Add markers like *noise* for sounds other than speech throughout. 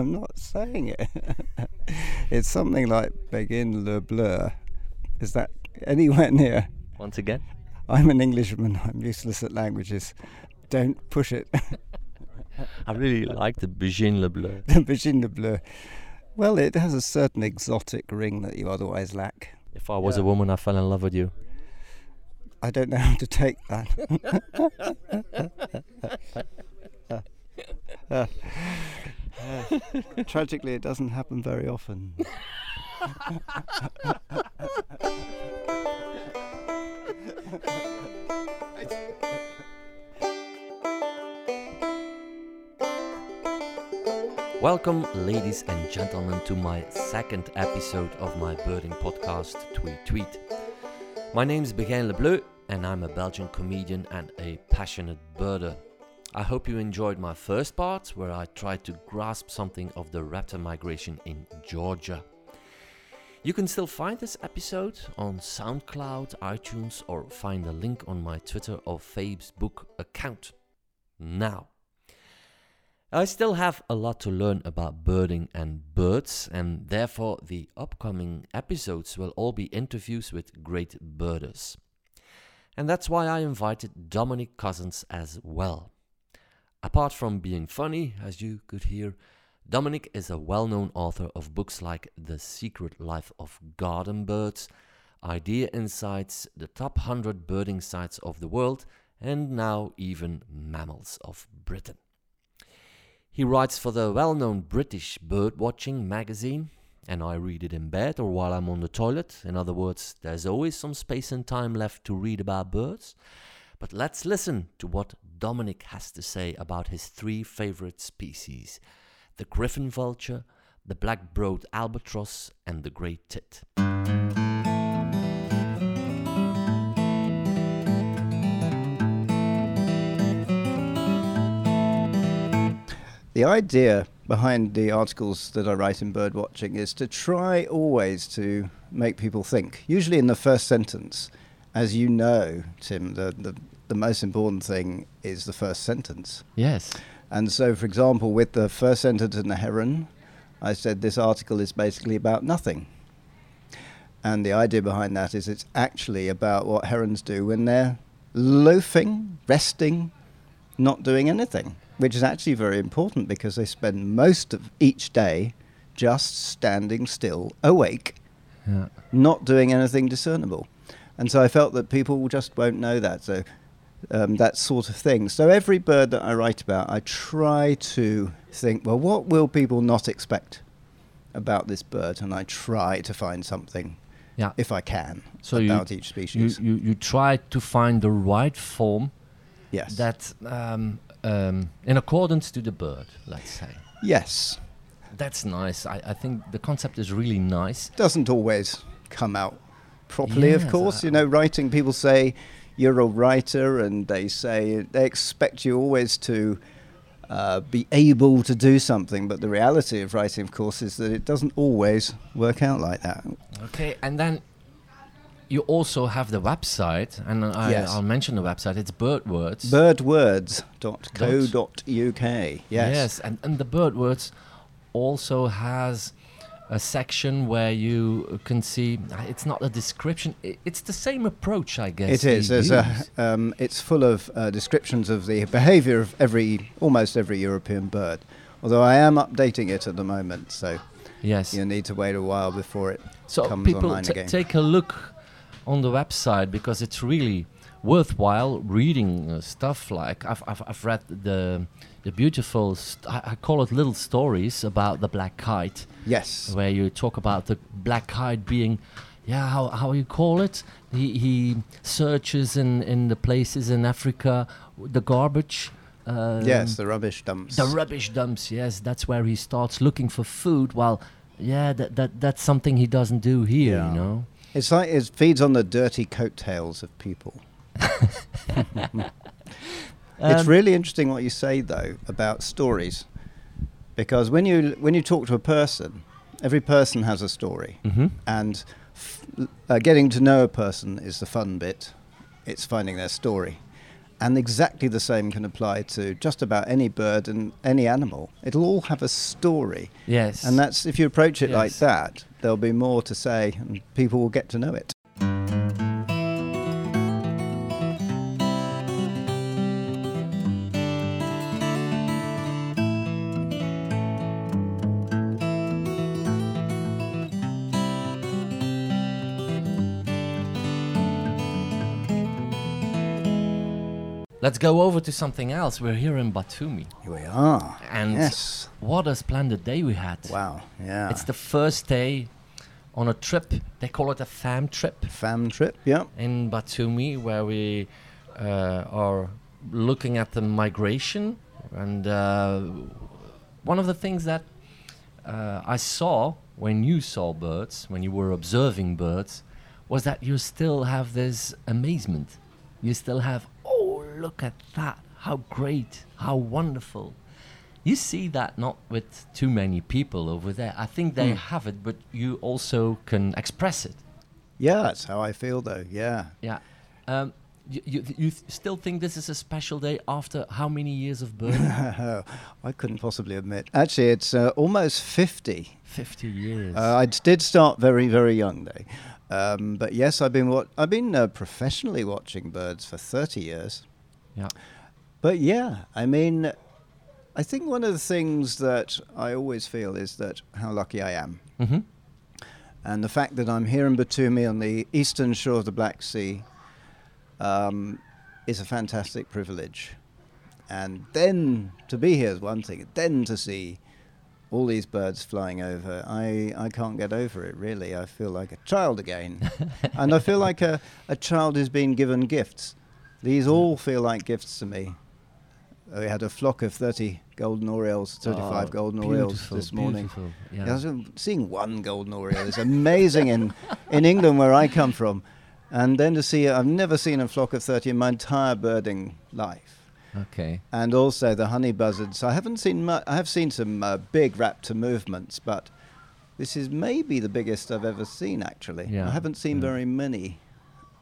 I'm not saying it. *laughs* it's something like Begin le Bleu. Is that anywhere near? Once again? I'm an Englishman. I'm useless at languages. Don't push it. *laughs* I really like the Begin le Bleu. *laughs* the Begin le Bleu. Well, it has a certain exotic ring that you otherwise lack. If I was Yeah. a woman, I fell in love with you. I don't know how to take that. *laughs* Tragically, it doesn't happen very often. Welcome, ladies and gentlemen, to my second episode of my birding podcast, Tweet Tweet. My name is Begin Le Bleu, and I'm a Belgian comedian and a passionate birder. I hope you enjoyed my first part, where I tried to grasp something of the raptor migration in Georgia. You can still find this episode on SoundCloud, iTunes, or find a link on my Twitter or Facebook account. Now, I still have a lot to learn about birding and birds, and therefore the upcoming episodes will all be interviews with great birders. And that's why I invited Dominic Couzens as well. Apart from being funny, as you could hear, Dominic is a well known author of books like The Secret Life of Garden Birds, ID Insights, The Top 100 Birding Sites of the World, and now even Mammals of Britain. He writes for the well known British birdwatching magazine, and I read it in bed or while I'm on the toilet. In other words, there's always some space and time left to read about birds. But let's listen to what Dominic has to say about his three favorite species the griffon vulture, the black browed albatross, and the great tit. The idea behind the articles that I write in birdwatching is to try always to make people think, usually in the first sentence. As you know, Tim, the, the, the most important thing is the first sentence. Yes. And so, for example, with the first sentence in the heron, I said this article is basically about nothing. And the idea behind that is it's actually about what herons do when they're loafing, resting, not doing anything, which is actually very important because they spend most of each day just standing still, awake, Yeah. not doing anything discernible. And so I felt that people just won't know that. So um, that sort of thing. So every bird that I write about, I try to think, well, what will people not expect about this bird? And I try to find something, Yeah. if I can, So you- about each You, species. you, you try to find the right form yes. that um, um, in accordance to the bird, let's say. yes. That's nice. I, I think the concept is really nice. Doesn't always come out properly, of course. I- you know, writing, people say you're a writer, and they say they expect you always to. Uh, be able to do something, but the reality of writing, of course, is that it doesn't always work out like that. Okay, and then you also have the website, and I, Yes. I'll mention the website. It's Birdwords. birdwords.co.uk. Yes. Yes, and, and the Birdwords also has a section where you can see. It's not a description. it's the same approach, I guess. It is. There's a, um, it's full of uh, descriptions of the behaviour of every, almost every European bird. Although I am updating it at the moment, so yes. you need to wait a while before it So comes people online again. take a look on the website because it's really worthwhile reading uh, stuff like I've, I've, I've read the the beautiful st- I, I call it little stories about the black kite yes. where you talk about the black kite being yeah how, how you call it he, he searches in, in the places in Africa the garbage um, yes, the rubbish dumps. the rubbish dumps, yes, that's where he starts looking for food. Well, yeah, that, that that's something he doesn't do here, Yeah. you know. it's like it feeds on the dirty coattails of people. *laughs* it's Um, really interesting what you say though about stories, because when you when you talk to a person, every person has a story. mhm. and f- uh, getting to know a person is the fun bit. It's finding their story, And exactly the same can apply to just about any bird and any animal. It'll all have a story. Yes. And that's if you approach it like that, there'll be more to say and people will get to know it. Let's go over to something else. We're here in Batumi. Here we are. And yes. what a splendid day we had. Wow. Yeah. It's the first day on a trip. They call it a fam trip fam trip. Yeah. in Batumi, where we uh, are looking at the migration. And uh, one of the things that uh, I saw when you saw birds, when you were observing birds, was that you still have this amazement. You still have, look at that. How great. How wonderful. You see that not with too many people over there. I think they Hmm. have it, but you also can express it. Yeah, that's how I feel though. Yeah. Yeah. Um, you, you, you still think this is a special day after how many years of birding? *laughs* I couldn't possibly admit. Actually, it's uh, almost 50. 50 years. Uh, I did start very, very young, though. Um, but yes, I've been wa- I've been uh, professionally watching birds for 30 years. Yeah. But yeah, I mean, I think one of the things that I always feel is that how lucky I am. hmm And the fact that I'm here in Batumi on the eastern shore of the Black Sea um, is a fantastic privilege. And then to be here is one thing, then to see all these birds flying over, I, I can't get over it really. I feel like a child again. *laughs* and I feel like a, a child who's been given gifts. These all feel like gifts to me. We had a flock of 30 golden orioles, 35 Oh, golden orioles this morning. Yeah. Yeah, seeing one golden oriole is amazing in, *laughs* in England, where I come from. And then to see, I've never seen a flock of 30 in my entire birding life. Okay. And also the honey buzzards. I haven't seen much, I have seen some uh, big raptor movements, but this is maybe the biggest I've ever seen, actually. Yeah, I haven't seen yeah. very many.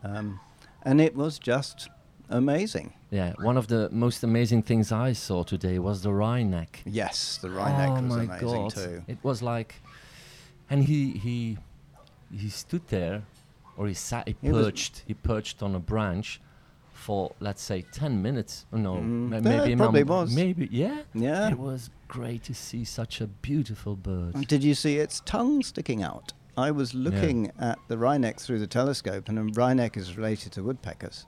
Um, and it was just amazing. Yeah. One of the most amazing things I saw today was the wryneck. Yes, the wryneck oh was my amazing God. too. It was like, and he he he stood there, or he sat, he He perched, he perched on a branch for let's say ten minutes. No, Mm, ma- yeah, maybe it probably was. Maybe yeah. Yeah. It was great to see such a beautiful bird. Did you see its tongue sticking out? I was looking at the wryneck through the telescope, and a wryneck is related to woodpeckers.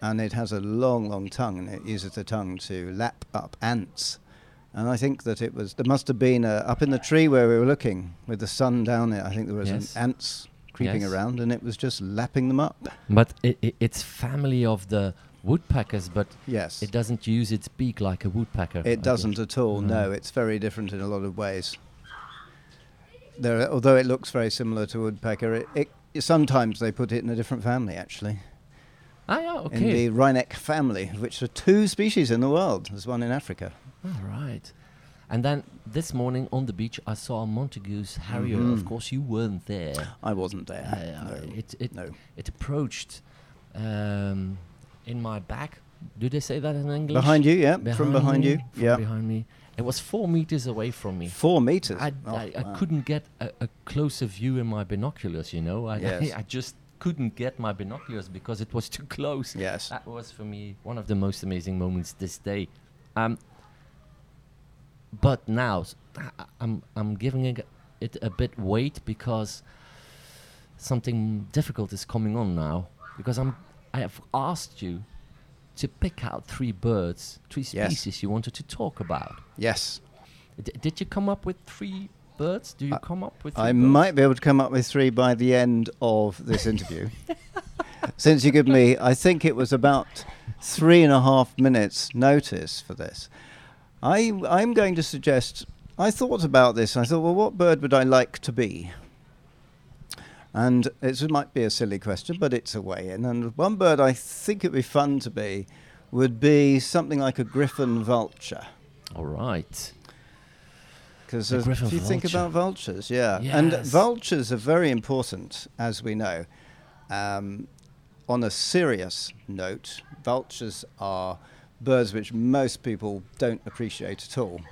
And it has a long, long tongue, and it uses the tongue to lap up ants. And I think that it was, there must have been a, up in the tree where we were looking with the sun down there, I think there was Yes. an ants creeping Yes. around, and it was just lapping them up. But it, it, it's family of the woodpeckers, but Yes. it doesn't use its beak like a woodpecker. It think. doesn't at all. No. No, it's very different in a lot of ways. There, although it looks very similar to woodpecker, it, it sometimes they put it in a different family. Actually, Ah, yeah, in the wryneck family, which are two species in the world. There's one in Africa. All right. And then this morning on the beach, I saw a Montagu's harrier. Of Mhm. course, you weren't there. I wasn't there. Uh, no. It it no. it approached um, in my back. Do they say that in English? Behind you, yeah, from behind me, you, from yeah. behind me. It was four meters away from me. Four meters. I, Oh, I, I wow. couldn't get a, a closer view in my binoculars. You know, I, *laughs* Yes. I just couldn't get my binoculars because it was too *laughs* close. Yes. That was for me one of the most amazing moments this day. Um, but now I'm I'm giving it, it a bit weight because something difficult is coming on now. Because I'm I have asked you to pick out three birds, three Yes. species you wanted to talk about. Yes. D- did you come up with three birds? Do you I- come up with? Three I birds? might be able to come up with three by the end of this interview. *laughs* Since you give me, I think it was about three and a half minutes notice for this. I, I'm going to suggest, I thought about this. I thought, well, what bird would I like to be? And it might be a silly question, but it's a way in. And one bird I think it would be fun to be would be something like a griffon vulture. All right. Because if you think about vultures, yeah, and vultures are very important, as we know. Um, on a serious note, vultures are birds which most people don't appreciate at all,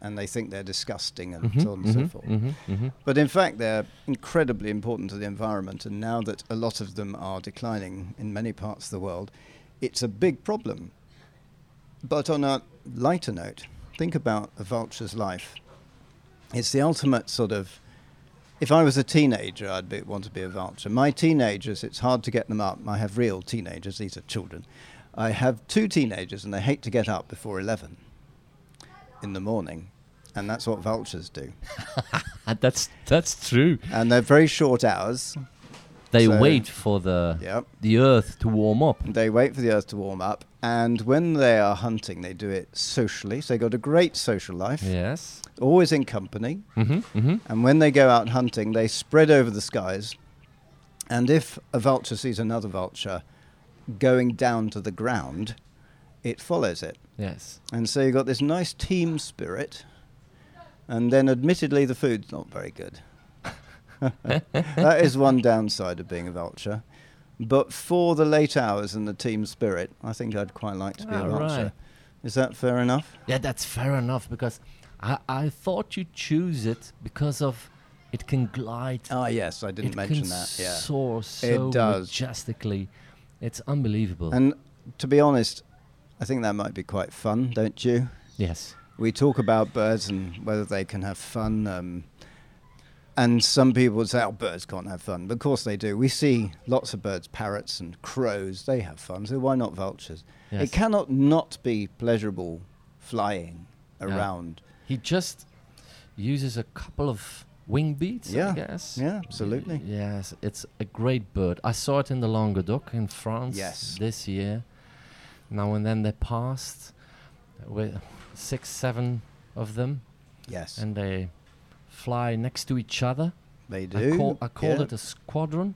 and they think they're disgusting and Mhm, so on and so mhm, forth. mhm, mhm. But in fact, they're incredibly important to the environment, and now that a lot of them are declining in many parts of the world, it's a big problem. But on a lighter note, think about a vulture's life. It's the ultimate sort of. If I was a teenager, I'd be, want to be a vulture. My teenagers, it's hard to get them up. I have real teenagers, these are children. I have two teenagers, and they hate to get up before 11 in the morning. And that's what vultures do. *laughs* That's that's true. And they're very short hours. They So- wait for the Yep. the earth to warm up. They wait for the earth to warm up. And when they are hunting, they do it socially. So they've got a great social life, Yes. always in company. Mm-hmm. Mm-hmm. And when they go out hunting, they spread over the skies. And if a vulture sees another vulture going down to the ground, it follows it. Yes. And so you've got this nice team spirit. And then, admittedly, the food's not very good. *laughs* that is one downside of being a vulture. But for the late hours and the team spirit, I think I'd quite like to be a Ah, right. Is that fair enough? Yeah, that's fair enough because I, I thought you'd choose it because of it can glide. Ah, yes, I didn't it mention that. Yeah. soar so does. majestically. It's unbelievable. And to be honest, I think that might be quite fun, don't you? yes. We talk about birds and whether they can have fun. Um, and some people would say, oh, birds can't have fun. But of course they do. We see lots of birds, parrots and crows, they have fun. So why not vultures? Yes. It cannot not be pleasurable flying around. He just uses a couple of wing beats, I Yeah, guess. yeah, absolutely. Y- Yes, it's a great bird. I saw it in the Languedoc in France Yes. this year. Now and then they passed with six, seven of them, Yes, and they fly next to each other. they do. I, call, I called yeah. it a squadron.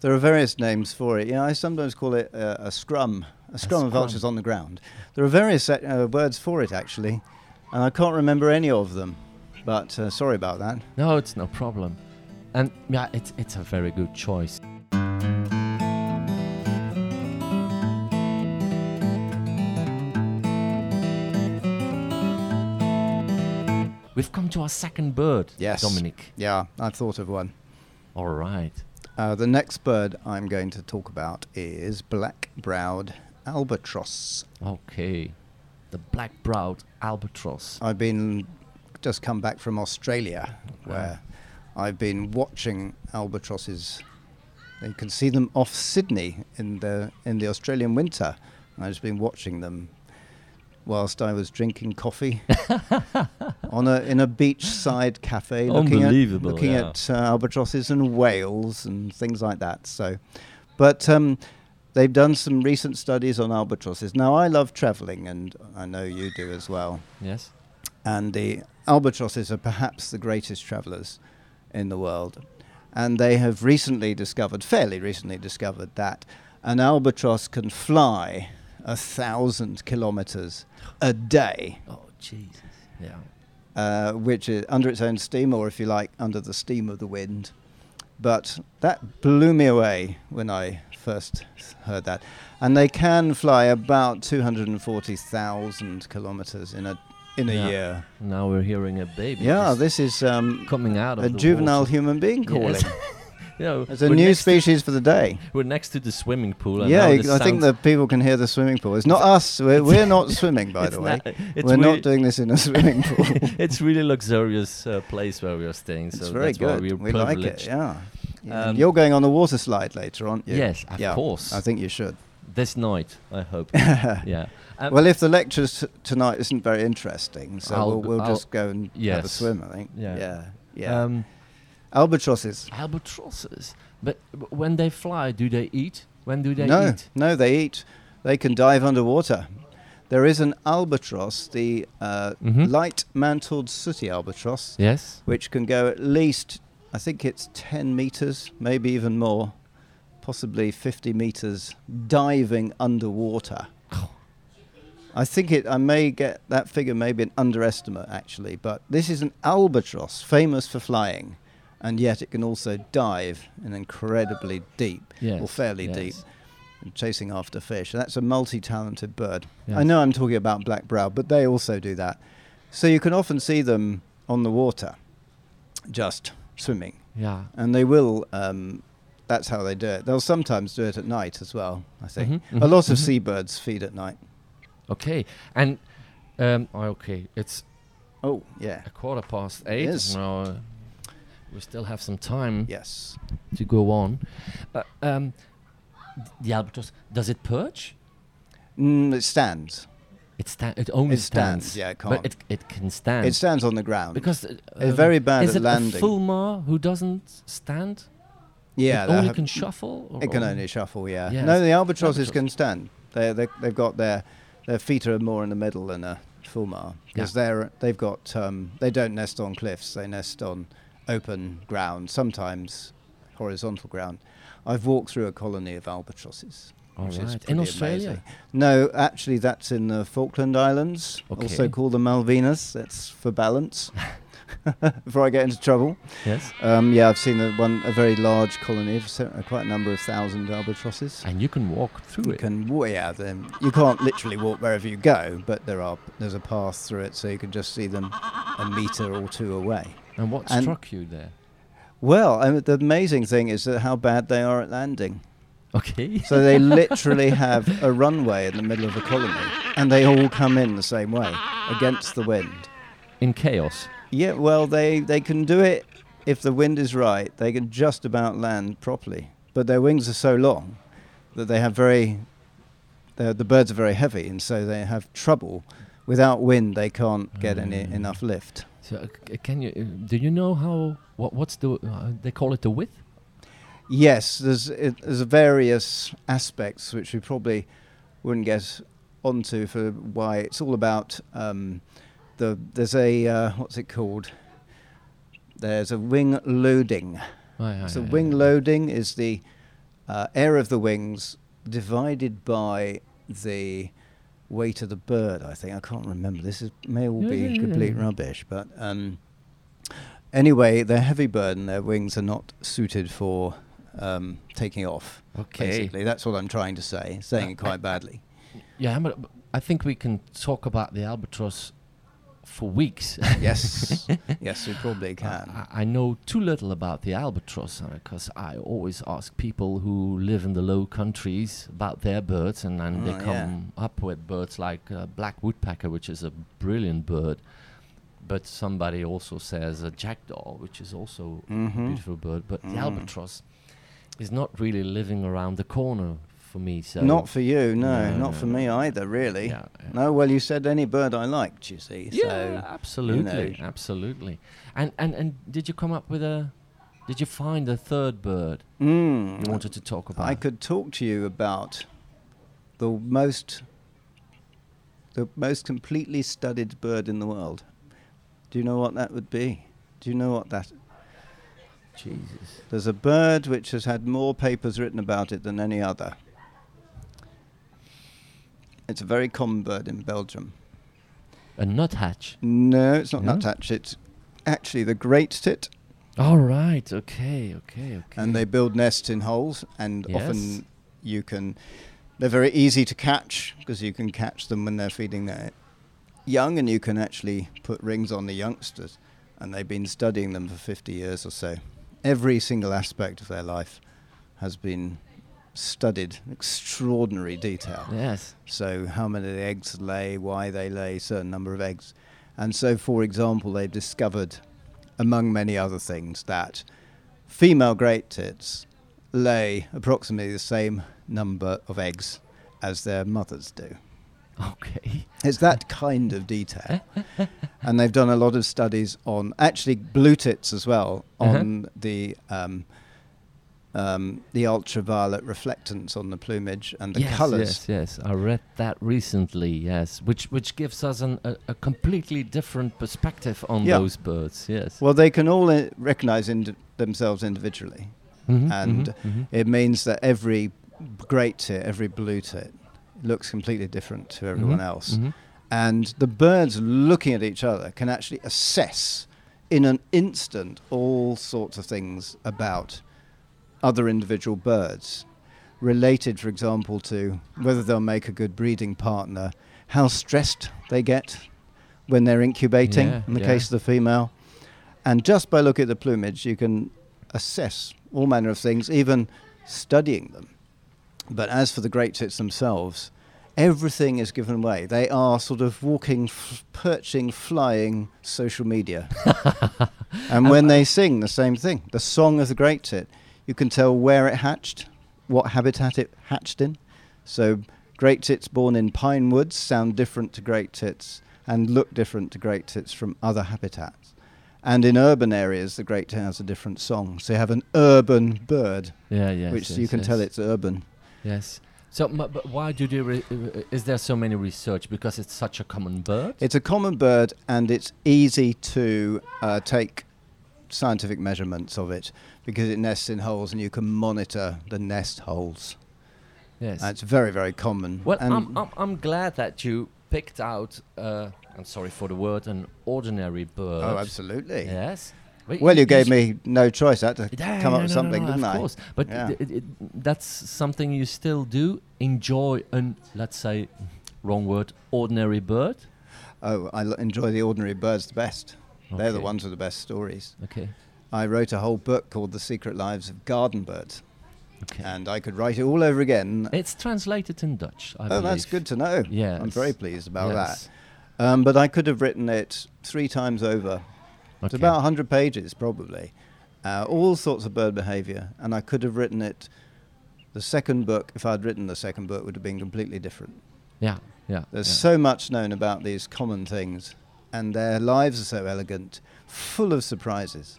There are various names for it. Yeah, I sometimes call it uh, a scrum, a scrum of scrum. vultures on the ground. There are various uh, words for it actually, and I can't remember any of them. But uh, sorry about that. No, it's no problem. And yeah, it's it's a very good choice. We've come to our second bird, Yes. Dominic. Yeah, I've thought of one. All right. Uh, the next bird I'm going to talk about is black-browed albatross. Okay. The black-browed albatross. I've been just come back from Australia, Wow. where I've been watching albatrosses. You can see them off Sydney in the in the Australian winter. I've just been watching them whilst I was drinking coffee *laughs* on a in a beachside cafe, looking at looking yeah. at uh, albatrosses and whales and things like that. So, but um, they've done some recent studies on albatrosses. Now I love travelling, and I know you do as well Yes. and the albatrosses are perhaps the greatest travellers in the world. And they have recently discovered, fairly recently discovered, that an albatross can fly a thousand kilometres a day, Oh, Jesus. Yeah. uh, which is under its own steam, or if you like, under the steam of the wind. But that blew me away when I first heard that. And they can fly about 240,000 kilometres in a, in a Yeah. year. Now we're hearing a baby. Yeah, this is um, coming out of a juvenile water. human being calling. Yes. *laughs* You know, It's a new species for the day. we're next to the swimming pool. and Yeah, now you- the I think that people can hear the swimming pool. It's not us. We're, we're not *laughs* swimming, by the way. not- We're not doing this in a *laughs* swimming pool. it's really luxurious uh, place where we are staying. So it's very that's why good. we're We like it. Yeah. Um, You're going on the water slide later, aren't you? Yes, of yeah, course. I think you should. This night, I hope. *laughs* yeah. Um, well, if the lecture t- tonight isn't very interesting, so I'll we'll, we'll I'll- just go and have a swim. I think. Yeah. Yeah. Yeah. um, Albatrosses. albatrosses. But when they fly, do they eat? When do they no, eat? no, they eat. They can dive underwater. There is an albatross, the uh, Mhm. light-mantled sooty albatross, Yes. which can go at least, I think it's 10 meters, maybe even more, possibly 50 meters, diving underwater. *sighs* I think it. I may get that figure, maybe an underestimate actually, but this is an albatross, famous for flying, and yet it can also dive in incredibly deep, or fairly yes. deep. chasing after fish. That's a multi-talented bird. Yes. I know I'm talking about black brow, but they also do that. So you can often see them on the water, just swimming, Yeah. and they will. Um, that's how they do it. They'll sometimes do it at night as well. I think Mhm, a lot of mhm. seabirds feed at night. Okay. And um, okay, it's Oh yeah, a quarter past eight. is. Now uh, we still have some time yes. to go on. Uh, um, the albatross does it perch? Mm, it stands. It sta- It only It stands, yeah, it can't. it it can stand. It stands on the ground. because uh, It's um, very bad is at it landing. a fulmar who doesn't stand? yeah, it only can shuffle. Or It can only shuffle, yeah. Yes. No, the albatrosses Albatross. can stand. They they they've got their their feet are more in the middle than a fulmar because they're they've got um, they don't nest on cliffs. They nest on open ground, sometimes horizontal ground. I've walked through a colony of albatrosses. All which is right. In Australia. amazing. No, actually, that's in the Falkland Islands, also called the Malvinas. That's for balance. *laughs* Before I get into trouble. Yes. Um, yeah, I've seen a, one a very large colony of uh, quite a number of thousand albatrosses. And you can walk through You it. can wa- yeah, them. You can't literally walk wherever you go, but there are there's a path through it, so you can just see them a meter or two away. And what and- struck you there? Well, I mean, the amazing thing is that how bad they are at landing. Okay. *laughs* So they literally have a runway in the middle of a colony, and they all come in the same way against the wind. in chaos. Yeah, well, they, they can do it if the wind is right. They can just about land properly, but their wings are so long that they have very. The the birds are very heavy, and so they have trouble. Without wind, they can't get any Mm. enough lift. So uh, can you? Uh, do you know how? What? What's the? Uh, they call it the width. Yes, there's it, there's various aspects which we probably wouldn't get onto for why it's all about. Um, the there's a uh, what's it called? There's a wing loading. So wing loading is the uh, area of the wings divided by the weight of the bird. I think I can't remember. This is may all be complete rubbish, but um, anyway, they're heavy bird and their wings are not suited for um, taking off. Okay. Basically, that's what I'm trying to say. Saying Uh, it quite I- badly. Yeah, but I think we can talk about the albatross for weeks. Yes, *laughs* yes, you probably can. I, I know too little about the albatross because I always ask people who live in the low countries about their birds, and then they Oh, yeah. come up with birds like uh, black woodpecker, which is a brilliant bird. But somebody also says a jackdaw, which is also a Mhm. beautiful bird. But the Mm. albatross is not really living around the corner for me. So Not for you, no, No, not no, for me either, really. Yeah, yeah. No, well, you said any bird I liked, you see. Yeah, so, absolutely, know. absolutely. And and and did you come up with a? Did you find a third bird Mm, you wanted to talk about? I could talk to you about the most the most completely studied bird in the world. Do you know what that would be? Do you know what that Jesus. There's a bird which has had more papers written about it than any other. It's a very common bird in Belgium. A nuthatch. No, it's not No? nuthatch. It's actually the great tit, All right. Okay. Okay. Okay. and they build nests in holes, and Yes. often you can. They're very easy to catch because you can catch them when they're feeding their young, and you can actually put rings on the youngsters. And they've been studying them for 50 years or so. Every single aspect of their life has been studied extraordinary detail. Yes. So how many eggs lay, why they lay, certain number of eggs. And so, for example, they've discovered, among many other things, that female great tits lay approximately the same number of eggs as their mothers do. Okay. It's that kind of detail. and they've done a lot of studies on, actually, blue tits as well, Uh-huh. on the. Um, um, the ultraviolet reflectance on the plumage and the yes, colours. Yes. Yes. I read that recently. Yes. Which which gives us an, a, a completely different perspective on Yeah. those birds. Yes. Well, they can all uh, recognize indi- themselves individually, Mhm, and mhm, mhm. it means that every great tit, every blue tit, looks completely different to everyone Mhm, else. mhm. And the birds looking at each other can actually assess in an instant all sorts of things about other individual birds. related, for example, to whether they'll make a good breeding partner, how stressed they get when they're incubating, Yeah, in the yeah. case of the female. And just by looking at the plumage, you can assess all manner of things, even studying them. But as for the great tits themselves, everything is given away. They are sort of walking, f- perching, flying social media. *laughs* and when uh, they sing, the same thing. The song of the great tit, you can tell where it hatched, what habitat it hatched in. So great tits born in pine woods sound different to great tits and look different to great tits from other habitats. And in urban areas, the great tit has a different song. So you have an urban bird, Yeah, yes. which yes, you can tell it's urban. Yes. So, m- but why do they? Re- is there so many research? Because it's such a common bird. It's a common bird, and it's easy to uh, take scientific measurements of it because it nests in holes, and you can monitor the nest holes. yes. Uh, it's very, very common. well, and I'm, I'm I'm glad that you picked out. Uh, I'm sorry for the word, an ordinary bird. oh, absolutely. Yes. But Well, you gave me no choice. I had to Yeah, come yeah, up with no, no, something, no, didn't of I? course. But Yeah. it, it, that's something you still do. Enjoy an, let's say, wrong word, ordinary bird. Oh, I l- enjoy the ordinary birds the best. They're the ones with the best stories. Okay. I wrote a whole book called The Secret Lives of Garden Birds, Okay. and I could write it all over again. it's translated in Dutch. I oh, that's good to know. I'm very pleased about that. Um, but I could have written it three times over. It's about 100 pages, probably. Uh, all sorts of bird behavior. And I could have written it. The second book, if I'd written the second book, would have been completely different. Yeah. Yeah. There's yeah. so much known about these common things, and their lives are so elegant, full of surprises.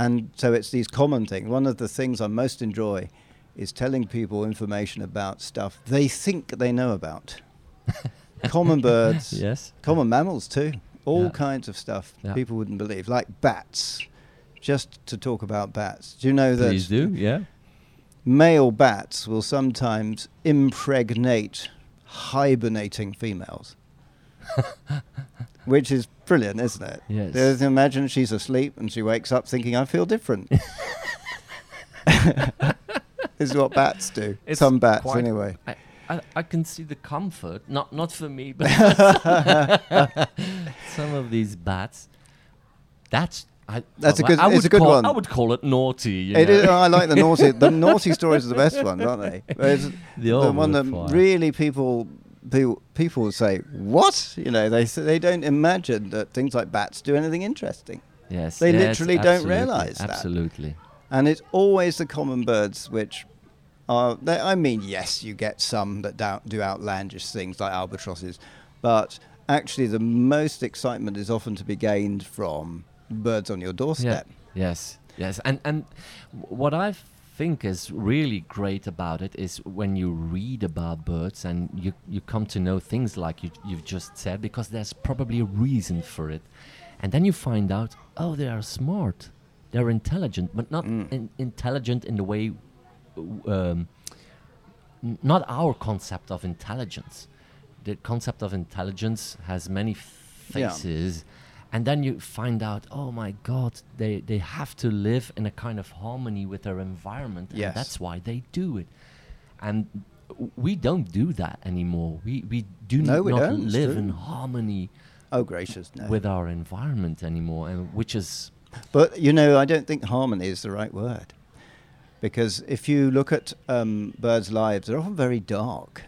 And so it's these common things. One of the things I most enjoy is telling people information about stuff they think they know about. *laughs* common birds, Yes. common mammals too, all Yeah. kinds of stuff Yeah. people wouldn't believe, like bats. Just to talk about bats, do you know that Please do. Yeah. male bats will sometimes impregnate hibernating females. *laughs* Which is brilliant, isn't it? Yes. There's- Imagine she's asleep and she wakes up thinking, I feel different. *laughs* *laughs* this is what bats do. It's Some bats, anyway. I, I, I can see the comfort, not not for me, but *laughs* some of these bats. That's I, That's a good- I it's a good one. I would call it naughty. You It know? is, I like the naughty. The naughty stories are the best ones, aren't they? The the one that fire. really people people people will say, "What?" You know, they they don't imagine that things like bats do anything interesting. Yes, they yes, literally don't realise that. Absolutely. And it's always the common birds which are. They, I mean, yes, you get some that do, do outlandish things like albatrosses, but actually, the most excitement is often to be gained from birds on your doorstep. Yes, yes, and and what I think is really great about it is when you read about birds and you you come to know things like you you've just said because there's probably a reason for it, and then you find out oh they are smart, they're intelligent, but not Mm. in, intelligent in the way. Um, not our concept of intelligence. The concept of intelligence has many Yeah. And then you find out, oh my God, they they have to live in a kind of harmony with their environment, Yes. and that's why they do it. And we don't do that anymore. We we do No, not we don't, live in harmony Oh gracious, no. with our environment anymore, and which is But you know, I don't think harmony is the right word, because if you look at um, birds' lives, they're often very dark,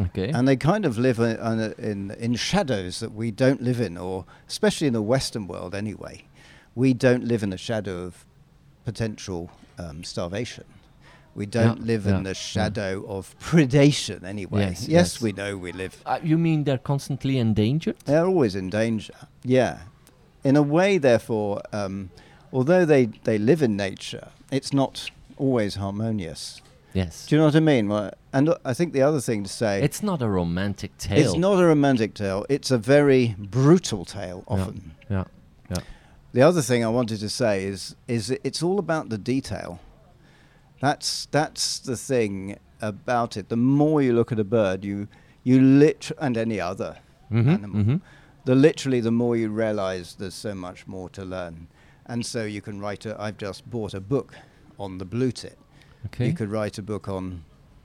okay. and they kind of live in, in, in in shadows that we don't live in, or especially in the Western world anyway, we don't live in the shadow of potential um, starvation. We don't Yeah, live yeah, in the yeah. shadow of predation anyway. Yes, yes, yes. we know we live Uh, you mean they're constantly endangered? They're always in danger. Yeah. In a way, therefore, um, although they, they live in nature, it's not always harmonious. Yes. Do you know what I mean? Well, and I think the other thing to say It's not a romantic tale. it's not a romantic tale, it's a very brutal tale often. Yeah. Yeah. The other thing I wanted to say is is it's all about the detail. That's that's the thing about it. The more you look at a bird, you you lit and any other Mhm, animal, mhm. the literally the more you realize there's so much more to learn. And so you can write a I've just bought a book on the blue tit Okay. You could write a book on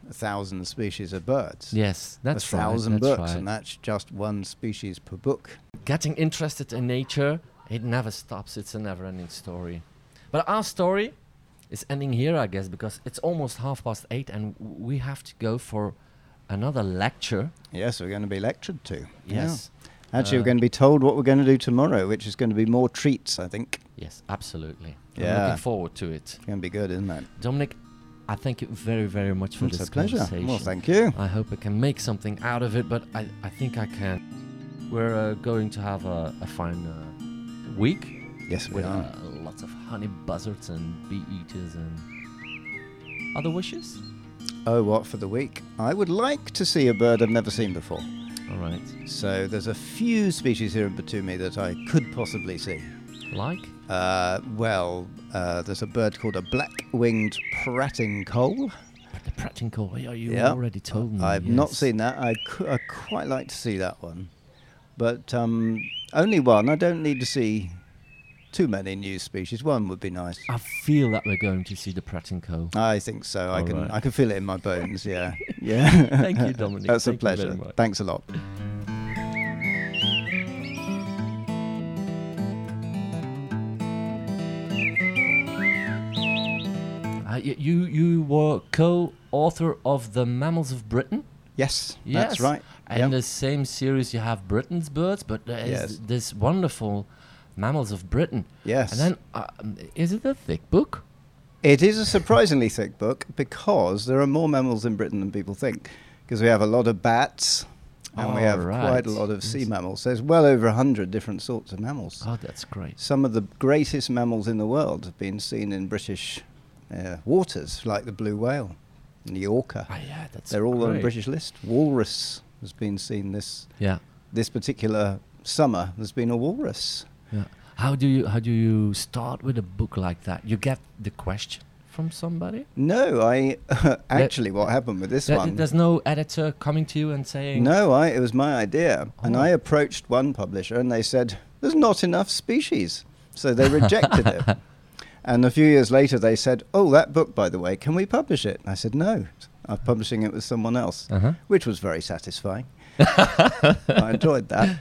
a thousand species of birds. yes, that's a right. thousand that's books, right. and that's just one species per book. Getting interested in nature, it never stops. It's a never-ending story. But our story is ending here, I guess, because it's almost half past eight, and we have to go for another lecture. Yes, we're going to be lectured to. Yeah. Yes. Actually, Uh, we're going to be told what we're going to do tomorrow, which is going to be more treats, I think. Yes, absolutely. I'm Yeah. looking forward to it. It's going to be good, isn't it? Dominic, I thank you very, very much for It's this a pleasure. conversation. Well, thank you. I hope I can make something out of it, but I, I think I can. We're uh, going to have a, a fine uh, week Yes, we with are. uh, lots of honey buzzards and bee eaters and other wishes. Oh, what for the week? I would like to see a bird I've never seen before. All right. So there's a few species here in Batumi that I could possibly see. Like? Uh, well, uh, there's a bird called a pratincole. The Pratincole. Yeah, you Yeah. already told me. I've not seen that. I I'd quite like to see that one, but um, only one. I don't need to see too many new species. One would be nice. I feel that we're going to see the Pratincole. I think so. I can right. I can feel it in my bones. Yeah, *laughs* yeah. Thank you, Dominic. *laughs* That's Thank a pleasure. Thanks a lot. Uh, you you were co-author of the Mammals of Britain. Yes, Yes. that's right. And Yep. the same series you have Britain's birds, but there is Yes. this wonderful Mammals of Britain. Yes. And then, uh, is it a thick book? It is a surprisingly thick book because there are more mammals in Britain than people think. Because we have a lot of bats and we have quite a lot of sea Yes. mammals. There's well over a hundred different sorts of mammals. Oh, that's great. Some of the greatest mammals in the world have been seen in British uh, waters, like the blue whale and the orca. Ah, yeah, that's They're all on the. British list. Walrus has been seen this Yeah, this particular summer. There's been a walrus. yeah. How do you how do you start with a book like that? You get the question from somebody. No, I *laughs* actually what happened with this one. There's no editor coming to you and saying, No, I, it was my idea. And Oh. I approached one publisher and they said, there's not enough species. So they rejected it. *laughs* And a few years later they said, oh, that book, by the way, can we publish it? I said, no, I'm publishing it with someone else, Uh-huh. which was very satisfying. *laughs* I enjoyed that.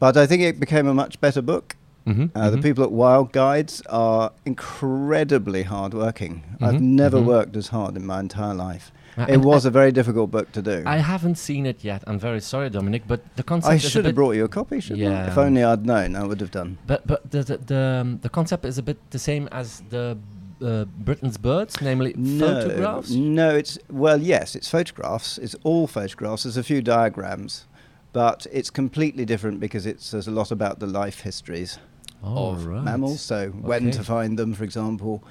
But I think it became a much better book. Mhm, Uh, The mhm. people at WILDGuides are incredibly hardworking. I've Mhm, never mhm. worked as hard in my entire life. Uh, It was I- a very difficult book to do. I haven't seen it yet. I'm very sorry, Dominic, but the concept I should have brought you a copy, shouldn't I? If only I'd known, I would have done. But but the the the, um, the concept is a bit the same as the uh, Britain's birds, namely photographs. No, it's well, yes, it's photographs. It's all photographs. There's a few diagrams, but it's completely different because it's there's a lot about the life histories of Alright. mammals. So when to find them, for example,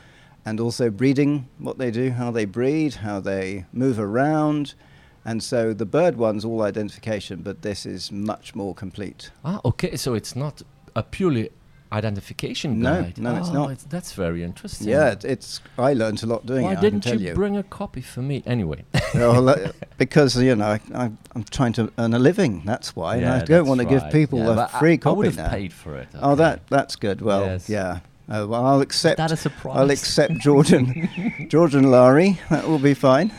and also breeding, what they do, how they breed, how they move around. And so the bird one's all identification, but this is much more complete. Ah, okay. So it's not a purely identification guide. no, it's Oh, not. that's very interesting. Yeah, it, it's. I learned a lot doing Why it. I didn't you, you. bring a copy for me? Anyway. well, *laughs* uh, because you know I, I, I'm trying to earn a living. That's why, and Yeah, I don't want to give people Yeah, a but I- free I, would have now. paid for it. Oh, that that's good. Well, Yes. yeah. Uh, well, I'll accept. that a surprise? I'll accept Georgian, Georgian lari. That will be fine.